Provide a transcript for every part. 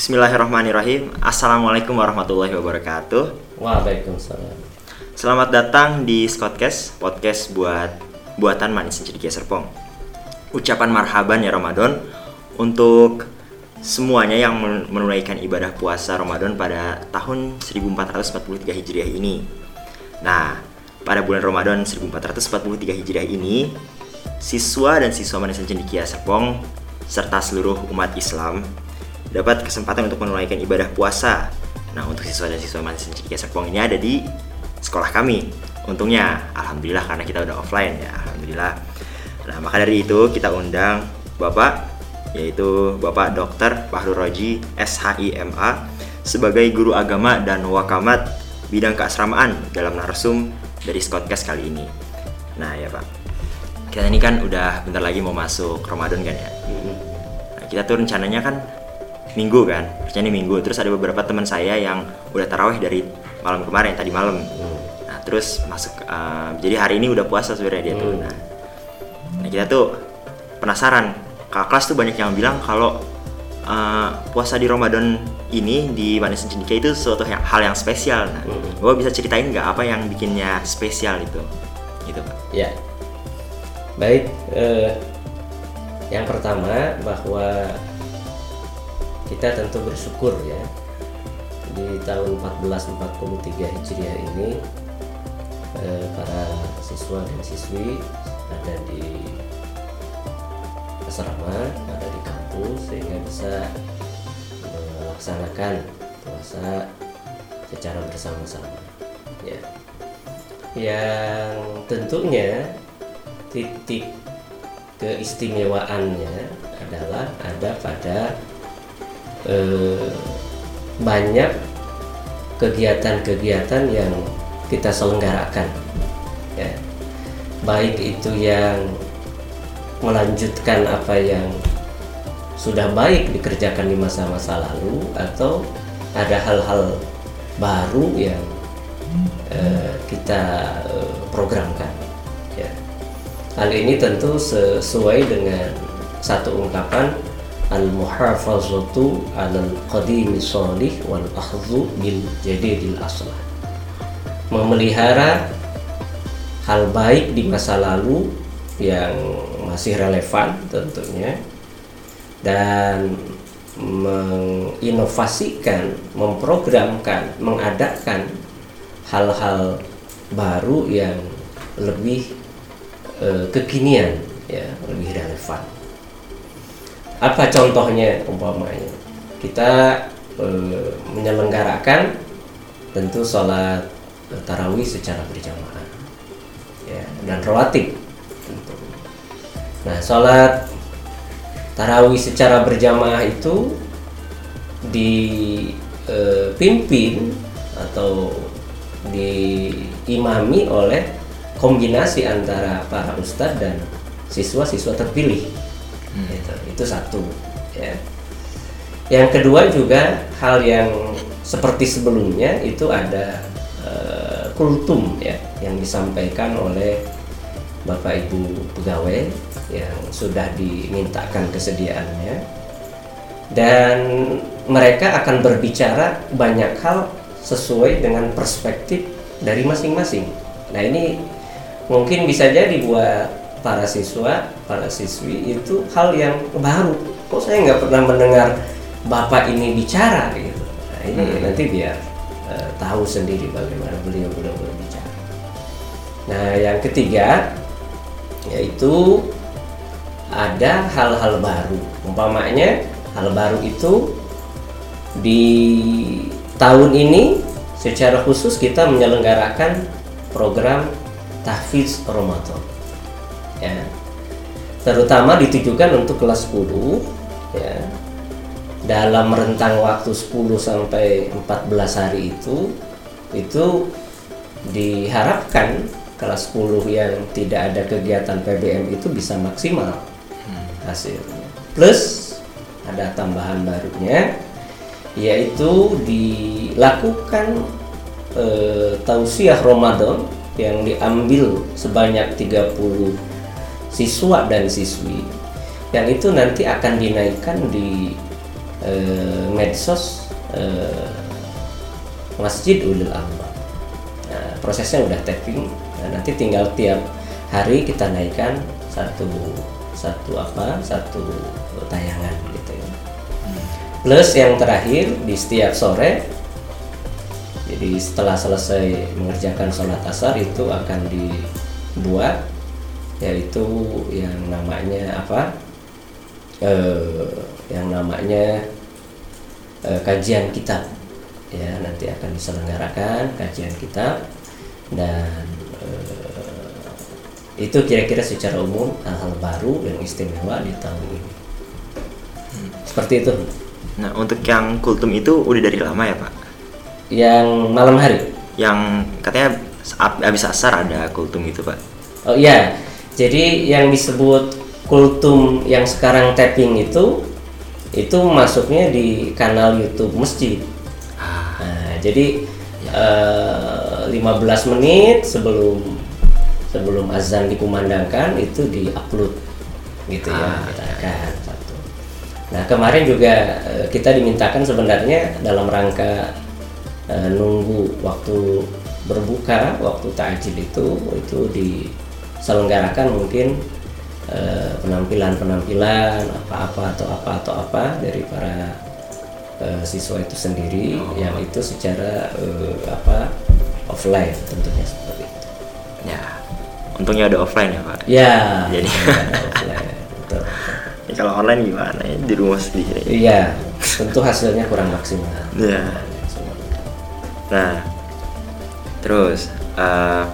Bismillahirrahmanirrahim. Assalamualaikum warahmatullahi wabarakatuh. Waalaikumsalam. Selamat datang di Scottcast, podcast buat buatan manis cendekia Serpong. Ucapan marhaban ya Ramadan untuk semuanya yang men- menunaikan ibadah puasa Ramadan pada tahun 1443 Hijriah ini. Nah, pada bulan Ramadan 1443 Hijriah ini, siswa dan siswa manis cendekia Serpong serta seluruh umat Islam dapat kesempatan untuk menunaikan ibadah puasa. Nah, untuk siswa dan siswa cendekia Serpong ini ada di sekolah kami. Untungnya, alhamdulillah karena kita udah offline ya, alhamdulillah. Nah, maka dari itu kita undang Bapak yaitu Bapak Dr. Fahrul Roji SHIMA sebagai guru agama dan wakamat bidang keasramaan dalam narsum dari Scottcast kali ini. Nah, ya Pak. Kita ini kan udah bentar lagi mau masuk Ramadan kan ya. Nah, kita tuh rencananya kan minggu kan, rencananya minggu. Terus ada beberapa teman saya yang udah taraweh dari malam kemarin, tadi malam. Nah, terus masuk, eh, jadi hari ini udah puasa sebenarnya dia tuh. Nah, nah, kita tuh penasaran. Kakak kelas tuh banyak yang bilang kalau eh, puasa di Ramadan ini di Manis Cendekia itu suatu yang, hal yang spesial. Nah, Hmm. Bapak bisa ceritain nggak apa yang bikinnya spesial itu? Gitu, Pak. Ya. Baik, eh, yang pertama bahwa kita tentu bersyukur ya di tahun 1443 Hijriah ini eh, para siswa dan siswi ada di asrama, ada di kampus sehingga bisa melaksanakan puasa secara bersama-sama. Ya. Yang tentunya titik keistimewaannya adalah ada pada eh, banyak kegiatan-kegiatan yang kita selenggarakan ya. Baik itu yang melanjutkan apa yang sudah baik dikerjakan di masa-masa lalu atau ada hal-hal baru yang eh, kita eh, programkan ya. Hal ini tentu sesuai dengan satu ungkapan al-muhafazatu 'alal qadimi shalih wal akhdhu bil jadidil aslah. Memelihara hal baik di masa lalu yang masih relevan tentunya dan menginovasikan, memprogramkan, mengadakan hal-hal baru yang lebih eh, kekinian ya lebih relevan apa contohnya umpamanya? Kita eh, menyelenggarakan tentu sholat eh, tarawih secara berjamaah ya dan rawatib tentu. Nah sholat tarawih secara berjamaah itu dipimpin atau diimami oleh kombinasi antara para ustadz dan siswa-siswa terpilih itu, itu satu ya. Yang kedua juga hal yang seperti sebelumnya itu ada eh, kultum ya yang disampaikan oleh bapak ibu pegawai yang sudah dimintakan kesediaannya. Dan mereka akan berbicara banyak hal sesuai dengan perspektif dari masing-masing. Nah ini mungkin bisa jadi buat para siswa, para siswi itu hal yang baru. Kok saya nggak pernah mendengar bapak ini bicara gitu. Nah ini nanti biar eh, tahu sendiri bagaimana beliau beliau berbicara. Nah yang ketiga yaitu ada hal-hal baru. Umpamanya hal baru itu di tahun ini secara khusus kita menyelenggarakan program tahfiz Ramadan. Ya. Terutama ditujukan untuk kelas 10 ya. Dalam rentang waktu 10 sampai 14 hari itu itu diharapkan kelas 10 yang tidak ada kegiatan PBM itu bisa maksimal hasilnya. Plus ada tambahan barunya yaitu dilakukan eh, tausiah Ramadan yang diambil sebanyak 30 siswa dan siswi yang itu nanti akan dinaikkan di eh, medsos eh, Masjid Ulul Albab. Nah, prosesnya udah tapping. Nah, nanti tinggal tiap hari kita naikkan satu satu apa satu tayangan gitu ya. Plus yang terakhir di setiap sore jadi setelah selesai mengerjakan sholat asar itu akan dibuat yaitu yang namanya apa? Eh, yang namanya eh, kajian kitab. Ya nanti akan diselenggarakan kajian kitab dan eh, itu kira-kira secara umum hal-hal baru dan istimewa di tahun ini. Seperti itu. Nah, untuk yang kultum itu udah dari lama ya, Pak? yang malam hari. Yang katanya ab- habis asar ada kultum itu, Pak. Oh iya, jadi yang disebut kultum yang sekarang tapping itu itu masuknya di kanal YouTube masjid. Ah, Nah, jadi eh, 15 menit sebelum sebelum azan dikumandangkan itu diupload gitu ya, Ah, kita akan satu. Nah kemarin juga eh, kita dimintakan sebenarnya dalam rangka eh, nunggu waktu berbuka, waktu takjil itu itu diselenggarakan mungkin eh, penampilan-penampilan apa-apa atau apa atau apa dari para eh, siswa itu sendiri yang itu secara eh, apa offline tentunya seperti itu. ya. Untungnya ada offline ya, Pak. Ya. Jadi- ada offline, betul. Ya, kalau online gimana ya? Di rumah sendiri. Iya, tentu hasilnya kurang maksimal. Iya. Nah, terus eh,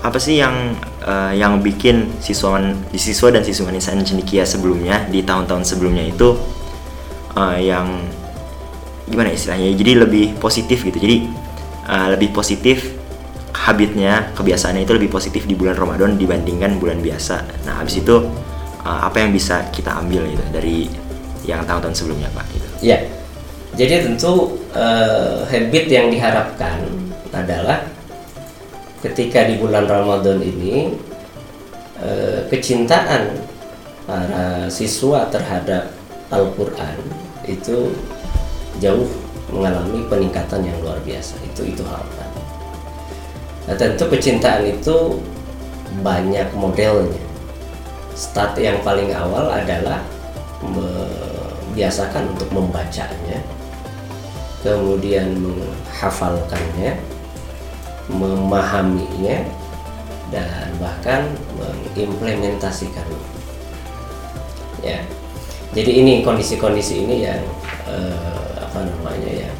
apa sih yang eh, yang bikin siswawan siswa dan siswa Nisan Cendikia sebelumnya di tahun-tahun sebelumnya itu eh, yang gimana istilahnya? Jadi lebih positif gitu. Jadi eh, lebih positif habitnya, kebiasaannya itu lebih positif di bulan Ramadan dibandingkan bulan biasa. Nah, habis itu eh, apa yang bisa kita ambil gitu dari yang tahun-tahun sebelumnya, Pak? Gitu. Ya, jadi tentu eh, habit yang diharapkan adalah ketika di bulan Ramadan ini eh, kecintaan para siswa terhadap Al-Quran itu jauh mengalami peningkatan yang luar biasa. Itu itu harapan. Nah, tentu kecintaan itu banyak modelnya. Start yang paling awal adalah membiasakan untuk membacanya, kemudian menghafalkannya, memahaminya, dan bahkan mengimplementasikannya. Ya, jadi ini kondisi-kondisi ini yang eh, apa namanya yang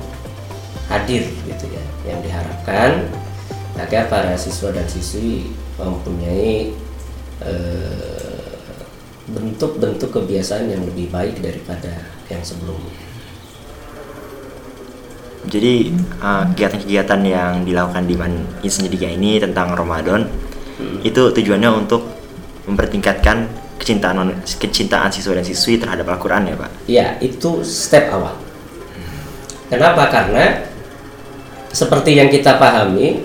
hadir gitu ya, yang diharapkan agar para siswa dan siswi mempunyai eh, bentuk-bentuk kebiasaan yang lebih baik daripada yang sebelumnya. Jadi uh, kegiatan-kegiatan yang dilakukan di Man Insinyur ini tentang Ramadan itu tujuannya untuk mempertingkatkan kecintaan kecintaan siswa dan siswi terhadap Al-Qur'an ya, Pak. Ya, itu step awal. Kenapa? Karena seperti yang kita pahami,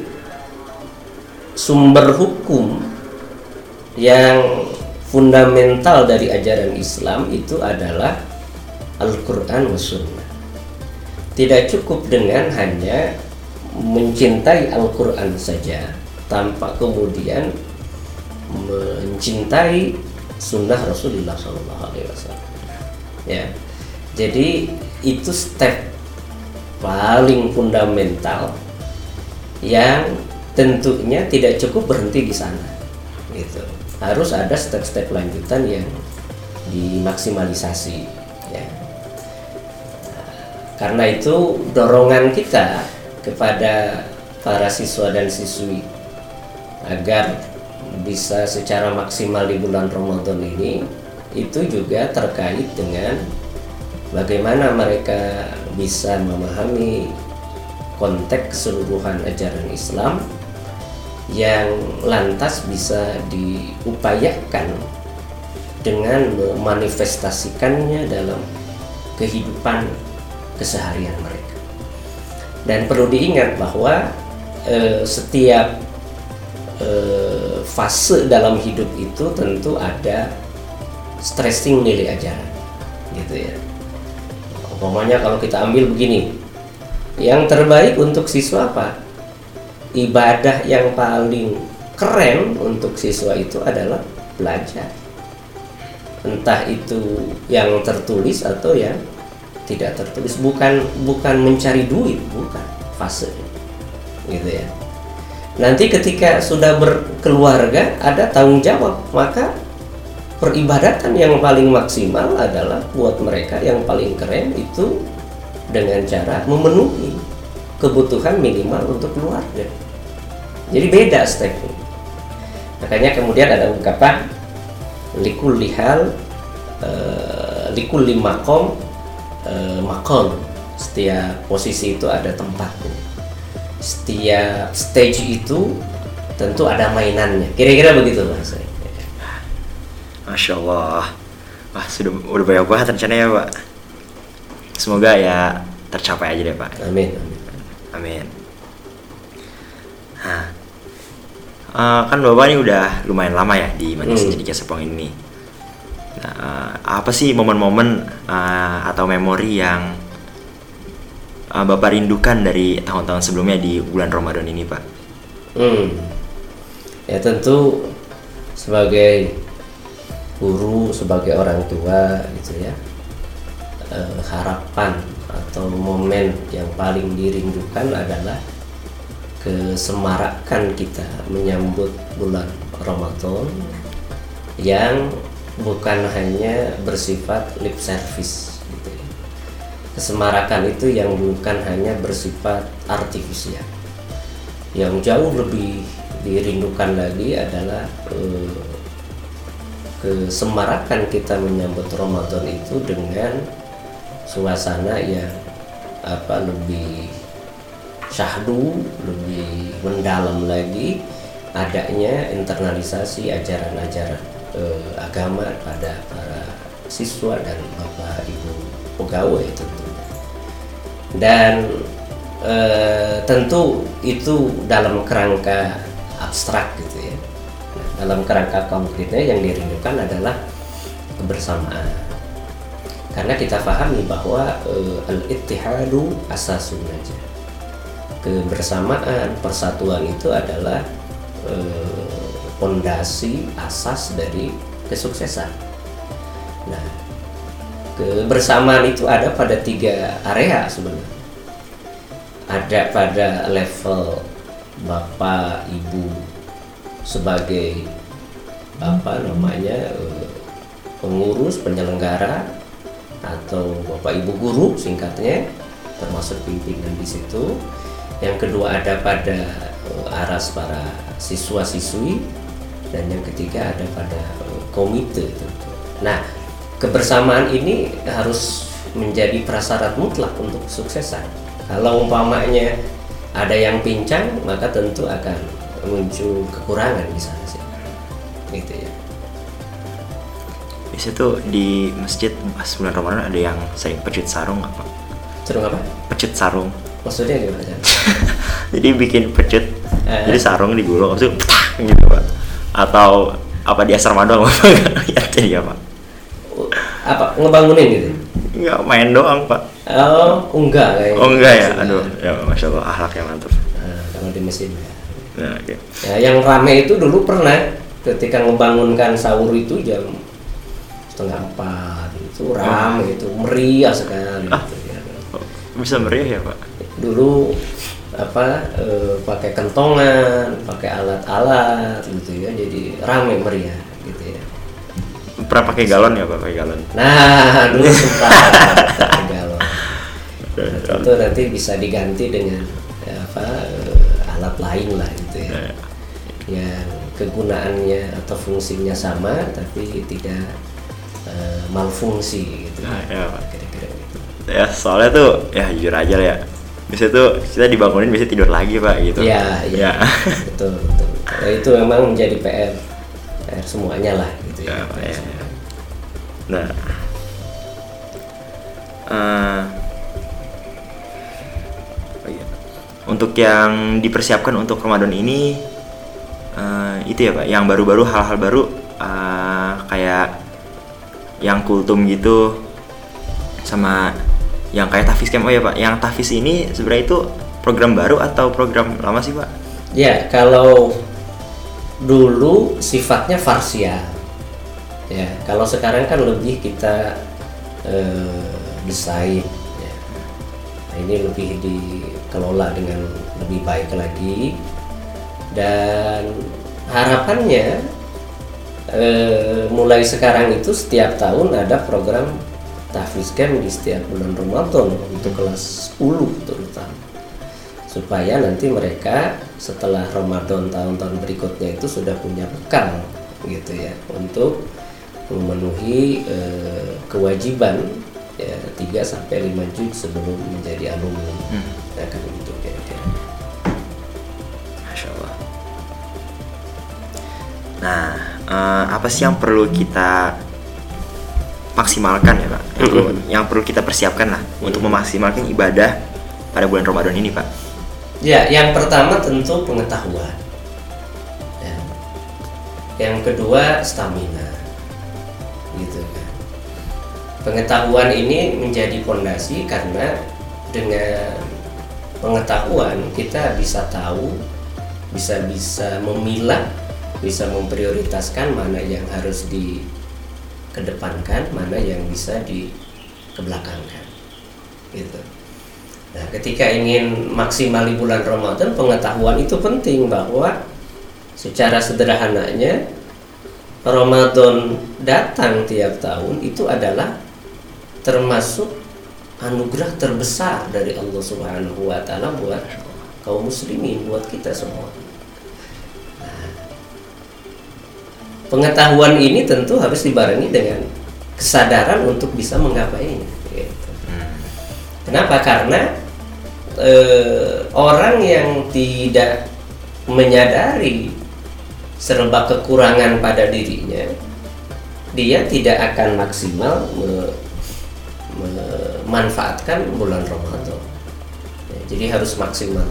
sumber hukum yang fundamental dari ajaran Islam itu adalah Al-Quran Sunnah. Tidak cukup dengan hanya mencintai Al-Quran saja, tanpa kemudian mencintai Sunnah Rasulullah SAW. Ya, jadi itu step paling fundamental yang tentunya tidak cukup berhenti di sana gitu harus ada step-step lanjutan yang dimaksimalisasi karena itu dorongan kita kepada para siswa dan siswi agar bisa secara maksimal di bulan Ramadan ini itu juga terkait dengan bagaimana mereka bisa memahami konteks keseluruhan ajaran Islam yang lantas bisa diupayakan dengan memanifestasikannya dalam kehidupan keseharian mereka. Dan perlu diingat bahwa eh, setiap eh, fase dalam hidup itu tentu ada stressing nilai ajaran. gitu ya umpamanya kalau kita ambil begini yang terbaik untuk siswa apa ibadah yang paling keren untuk siswa itu adalah belajar entah itu yang tertulis atau yang tidak tertulis. Bukan bukan mencari duit bukan fase. Gitu ya. Nanti ketika sudah berkeluarga ada tanggung jawab. Maka peribadatan yang paling maksimal adalah buat mereka yang paling keren itu dengan cara memenuhi kebutuhan minimal untuk keluarga. Jadi beda stepnya. Makanya kemudian ada ungkapan likul lihal uh, likul limakom uh, makom setiap posisi itu ada tempatnya setiap stage itu tentu ada mainannya. Kira-kira begitu mas Masya Allah Wah sudah udah banyak banget rencananya ya Pak. Semoga ya tercapai aja deh Pak. Amin amin. Amin. Nah uh, Kan Bapak ini udah lumayan lama ya di Manis Hmm. jadi Sepong ini uh, apa sih momen-momen uh, atau memori yang uh, Bapak rindukan dari tahun-tahun sebelumnya di bulan Ramadan ini Pak? Hmm. Ya tentu sebagai guru, sebagai orang tua gitu ya. eh, harapan atau momen yang paling dirindukan adalah kesemarakan kita menyambut bulan Ramadan yang bukan hanya bersifat lip service gitu ya. Kesemarakan itu yang bukan hanya bersifat artifisial yang jauh lebih dirindukan lagi adalah eh, kesemarakan kita menyambut Ramadan itu dengan suasana yang apa lebih syahdu, lebih mendalam lagi adanya internalisasi ajaran-ajaran eh, agama pada para siswa dan bapak ibu pegawai tentunya. Dan eh, tentu itu dalam kerangka abstrak gitu ya. Dalam kerangka konkretnya yang dirindukan adalah kebersamaan. Karena kita pahami bahwa eh, al-ittihadu asasun najah. Kebersamaan persatuan itu adalah eh, pondasi asas dari kesuksesan. Nah kebersamaan itu ada pada tiga area sebenarnya. Ada pada level bapak ibu sebagai apa namanya eh, pengurus penyelenggara atau bapak ibu guru singkatnya termasuk pimpinan di situ. Yang kedua ada pada eh, aras para siswa siswi dan yang ketiga ada pada eh, komite tentu. nah kebersamaan ini harus menjadi prasyarat mutlak untuk kesuksesan. Kalau umpamanya ada yang pincang maka tentu akan muncul kekurangan di sana sih. Gitu ya. Biasanya tuh di masjid pas bulan Ramadan ada yang sering pecut sarung Pak? Terus apa? Pecut sarung. Maksudnya gimana jadi bikin pecut Eh. jadi sarung digulung pah, gitu pak atau apa di asrama doang? Lihat jadi apa apa ngebangunin gitu? Nggak main doang pak. Oh enggak kayaknya. Oh enggak ya? Aduh ya masya allah akhlaknya mantap. Nah, kalau di mesin ya. nah, oke. Ya, yang rame itu dulu pernah ketika ngebangunkan sahur itu jam setengah empat. Itu rame itu meriah sekali. Ah. gitu ya. Oh, bisa meriah ya pak? Dulu apa eh, pakai kentongan pakai alat-alat gitu ya. Jadi rame meriah gitu ya. Pernah pakai galon ya pak? Pakai galon. Nah dulu sempat pakai galon. Nah, tentu nanti bisa diganti dengan ya, apa eh, alat lain lah gitu ya. Nah, yang kegunaannya atau fungsinya sama tapi tidak eh, malfungsi gitu. Nah, ya, Pak. kira-kira gitu. Ya soalnya tuh ya jujur aja lah ya biasanya tuh kita dibangunin bisa tidur lagi pak gitu. Iya, iya. ya betul betul Ya, itu memang menjadi PR PR semuanya lah gitu Ya, ya, ya, ya. Nah, oh iya. untuk yang dipersiapkan untuk Ramadan ini, eh, itu ya pak, yang baru-baru hal-hal baru eh, kayak yang kultum gitu, sama yang kayak Tafis Camp. Oh ya Pak, yang Tafis ini sebenarnya itu program baru atau program lama sih Pak? Ya, kalau dulu sifatnya farsial. Ya, kalau sekarang kan lebih kita eh, desain. Ya. Nah, ini lebih dikelola dengan lebih baik lagi dan harapannya eh, mulai sekarang itu setiap tahun ada program tahfiz camp di setiap bulan Ramadan untuk kelas 10 terutama supaya nanti mereka setelah Ramadan tahun-tahun berikutnya itu sudah punya bekal gitu ya untuk memenuhi eh, kewajiban ya 3 sampai 5 juz sebelum menjadi alumni. Hmm. Nah, kan gitu kira-kira. Masya Allah. Nah, eh, apa sih yang perlu kita maksimalkan ya Pak? Yang perlu, yang perlu kita persiapkan lah untuk memaksimalkan ibadah pada bulan Ramadan ini Pak. Ya, yang pertama tentu pengetahuan. Ya. Yang kedua stamina. Gitu kan. Pengetahuan ini menjadi fondasi karena dengan pengetahuan kita bisa tahu, bisa bisa memilah, bisa memprioritaskan mana yang harus dikedepankan, mana yang bisa dikebelakangkan. Gitu. Nah, ketika ingin maksimal di bulan Ramadan, pengetahuan itu penting bahwa secara sederhananya Ramadan datang tiap tahun itu adalah termasuk anugerah terbesar dari Allah Subhanahu wa taala buat kaum muslimin, buat kita semua. Pengetahuan ini tentu harus dibarengi dengan kesadaran untuk bisa menggapainya. Gitu. Kenapa? Karena eh, orang yang tidak menyadari serba kekurangan pada dirinya, dia tidak akan maksimal me- memanfaatkan bulan Ramadan. Ya, jadi harus maksimal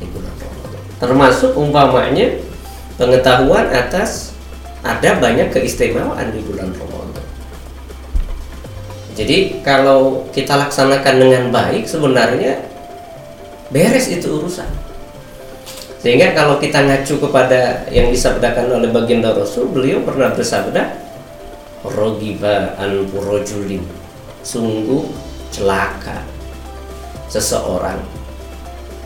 di bulan Ramadan. Termasuk umpamanya pengetahuan atas ada banyak keistimewaan di bulan Ramadan. Jadi kalau kita laksanakan dengan baik sebenarnya beres itu urusan. Sehingga kalau kita ngacu kepada yang disabdakan oleh baginda Rasul, beliau pernah bersabda, "Rogiba an purojulin." Sungguh celaka seseorang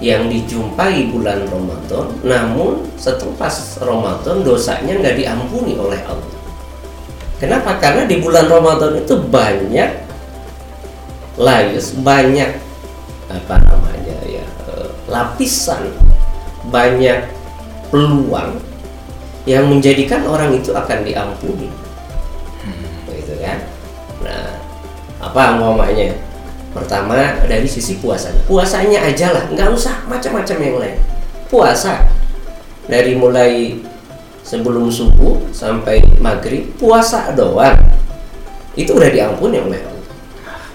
yang dijumpai bulan Ramadan, namun setelah Ramadan dosanya nggak diampuni oleh Allah. Kenapa? Karena di bulan Ramadan itu banyak layers, banyak apa namanya ya eh, lapisan, banyak peluang yang menjadikan orang itu akan diampuni, gitu kan? Nah, apa umpamanya? Pertama dari sisi puasanya, puasanya aja lah, nggak usah macam-macam yang lain. Puasa dari mulai sebelum subuh sampai maghrib puasa doang itu udah diampuni oleh Allah.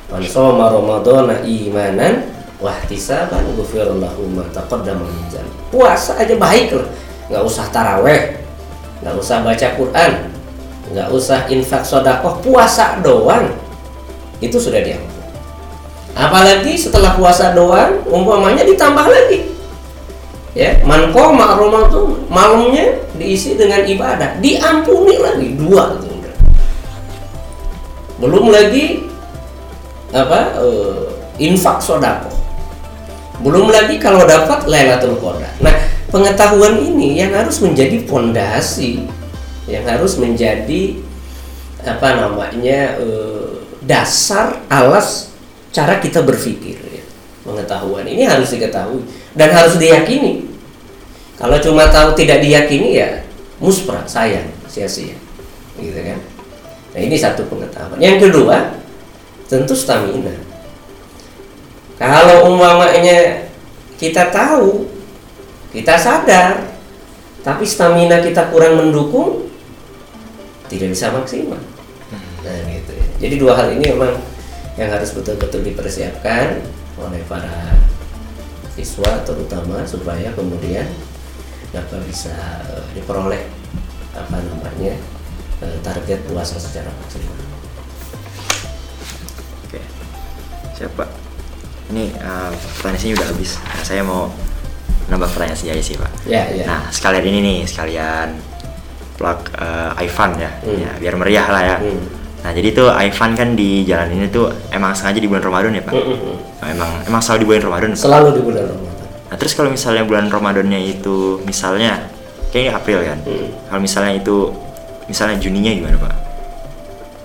Man shoma ramadhana imanan wa ihtisaban ghufirallahu ma taqaddama min. Puasa aja baik loh. Nggak usah taraweh, nggak usah baca Quran, nggak usah infak sodakoh, puasa doang itu sudah diampuni. Apalagi setelah puasa doang, umpamanya ditambah lagi. Ya man qoma ramadan malamnya diisi dengan ibadah. Diampuni lagi dua belum lagi apa eh, infak sodako. Belum lagi kalau dapat Lailatul Qadar. Nah pengetahuan ini yang harus menjadi fondasi yang harus menjadi apa namanya eh, dasar alas cara kita berpikir ya. pengetahuan ini harus diketahui dan harus diyakini. Kalau cuma tahu tidak diyakini ya muspra sayang sia-sia gitu kan? Nah ini satu pengetahuan. Yang kedua tentu stamina. Kalau umpamanya kita tahu kita sadar tapi stamina kita kurang mendukung tidak bisa maksimal. Nah gitu ya. Jadi dua hal ini memang yang harus betul-betul dipersiapkan oleh para siswa terutama supaya kemudian dapat bisa uh, diperoleh apa namanya uh, target puasa secara maksimal. Oke. Siapa? Ini uh, pertanyaan sini udah habis. Nah, saya mau nambah pertanyaan sendiri aja sih pak. Ya, ya. Nah sekalian ini nih sekalian plug uh, Ivan ya, Hmm. ya biar meriah lah ya. Hmm. Nah jadi tuh Ivan kan di jalan ini tuh emang sengaja di bulan Ramadan ya pak? Mm, mm, mm. Nah, emang emang selalu di bulan Ramadan. Selalu di bulan Ramadan. Nah terus kalau misalnya bulan Ramadannya itu misalnya kayak ini April kan? Hmm. Kalau misalnya itu misalnya Juninya gimana pak?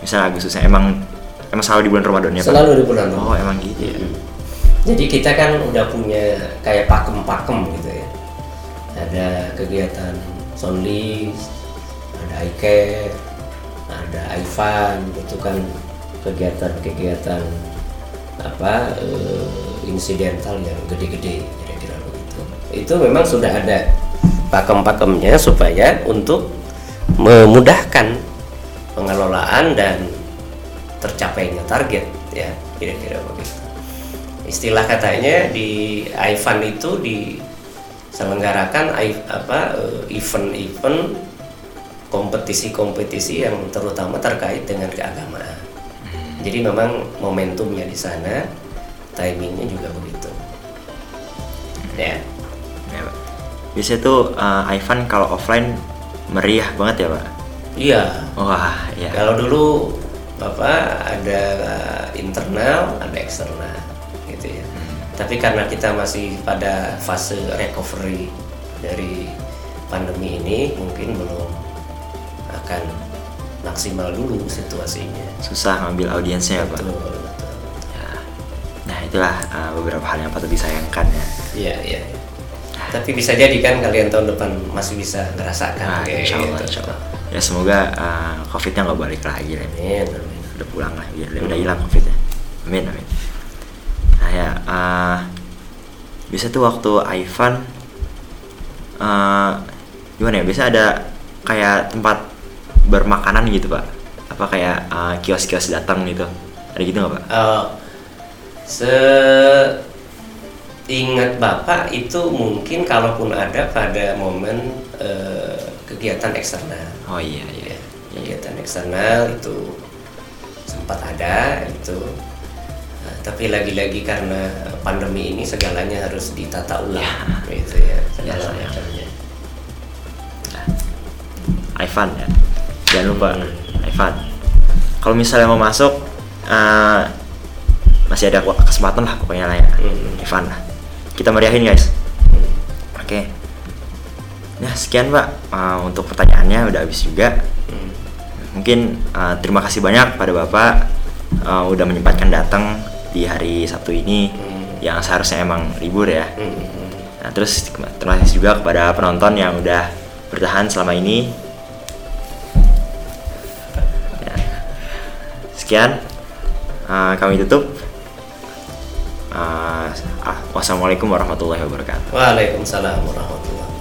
Misalnya Agustusnya emang emang selalu di bulan Ramadannya pak? Selalu di bulan Ramadan. Oh emang gitu ya? Jadi kita kan udah punya kayak pakem-pakem gitu ya. Ada kegiatan Sonlis, ada Ike, ada Ivan, itu kan kegiatan-kegiatan apa eh, insidental yang gede-gede kira-kira begitu. Itu memang sudah ada pakem-pakemnya supaya untuk memudahkan pengelolaan dan tercapainya target ya kira-kira begitu istilah katanya di Ivan itu diselenggarakan apa eh, event-event kompetisi-kompetisi yang terutama terkait dengan keagamaan. Jadi memang momentumnya di sana, timingnya juga begitu. Ya, Ya, Pak. Biasanya tuh uh, Ivan kalau offline meriah banget ya pak? iya. Wah ya. Kalau dulu bapak ada internal, ada eksternal, gitu ya. Tapi karena kita masih pada fase recovery dari pandemi ini, mungkin belum akan maksimal dulu situasinya. Susah ngambil audiensnya ya pak. Betul, betul. Ya. Nah itulah uh, beberapa hal yang patut disayangkan ya. Iya, iya. iya. Tapi bisa jadi kan kalian tahun depan masih bisa ngerasakan Nah, kayak insya Allah, gitu. insya Allah. Ya semoga uh, covidnya nggak balik lagi ya. Amin, amin. Udah pulang lah, biar udah hilang covidnya. Amin amin. Nah ya, uh, biasa tuh waktu Ivan, uh, gimana ya? Biasa ada kayak tempat bermakanan gitu pak? Apa kayak uh, kios-kios datang gitu? Ada gitu nggak pak? Eh, Seingat Bapak itu mungkin kalaupun ada pada momen eh, kegiatan eksternal. Oh iya iya. Ya, kegiatan eksternal itu sempat ada itu. Nah, tapi lagi-lagi karena pandemi ini segalanya harus ditata ulang gitu ya segala Ya, macamnya. Ivan ya. Jangan lupa Ivan. Kalau misalnya mau masuk, uh, masih ada kesempatan lah pokoknya lah ya. Hmm. Ivan lah. Kita meriahin guys. Oke. Nah sekian pak uh, untuk pertanyaannya udah habis juga. Hmm. Mungkin uh, terima kasih banyak pada bapak uh, udah menyempatkan datang di hari Sabtu ini Hmm. yang seharusnya emang libur ya. Hmm. Nah, terus terima kasih juga kepada penonton yang udah bertahan selama ini. Sekian, uh, kami tutup. Uh, wassalamualaikum warahmatullahi wabarakatuh. Waalaikumsalam warahmatullahi wabarakatuh.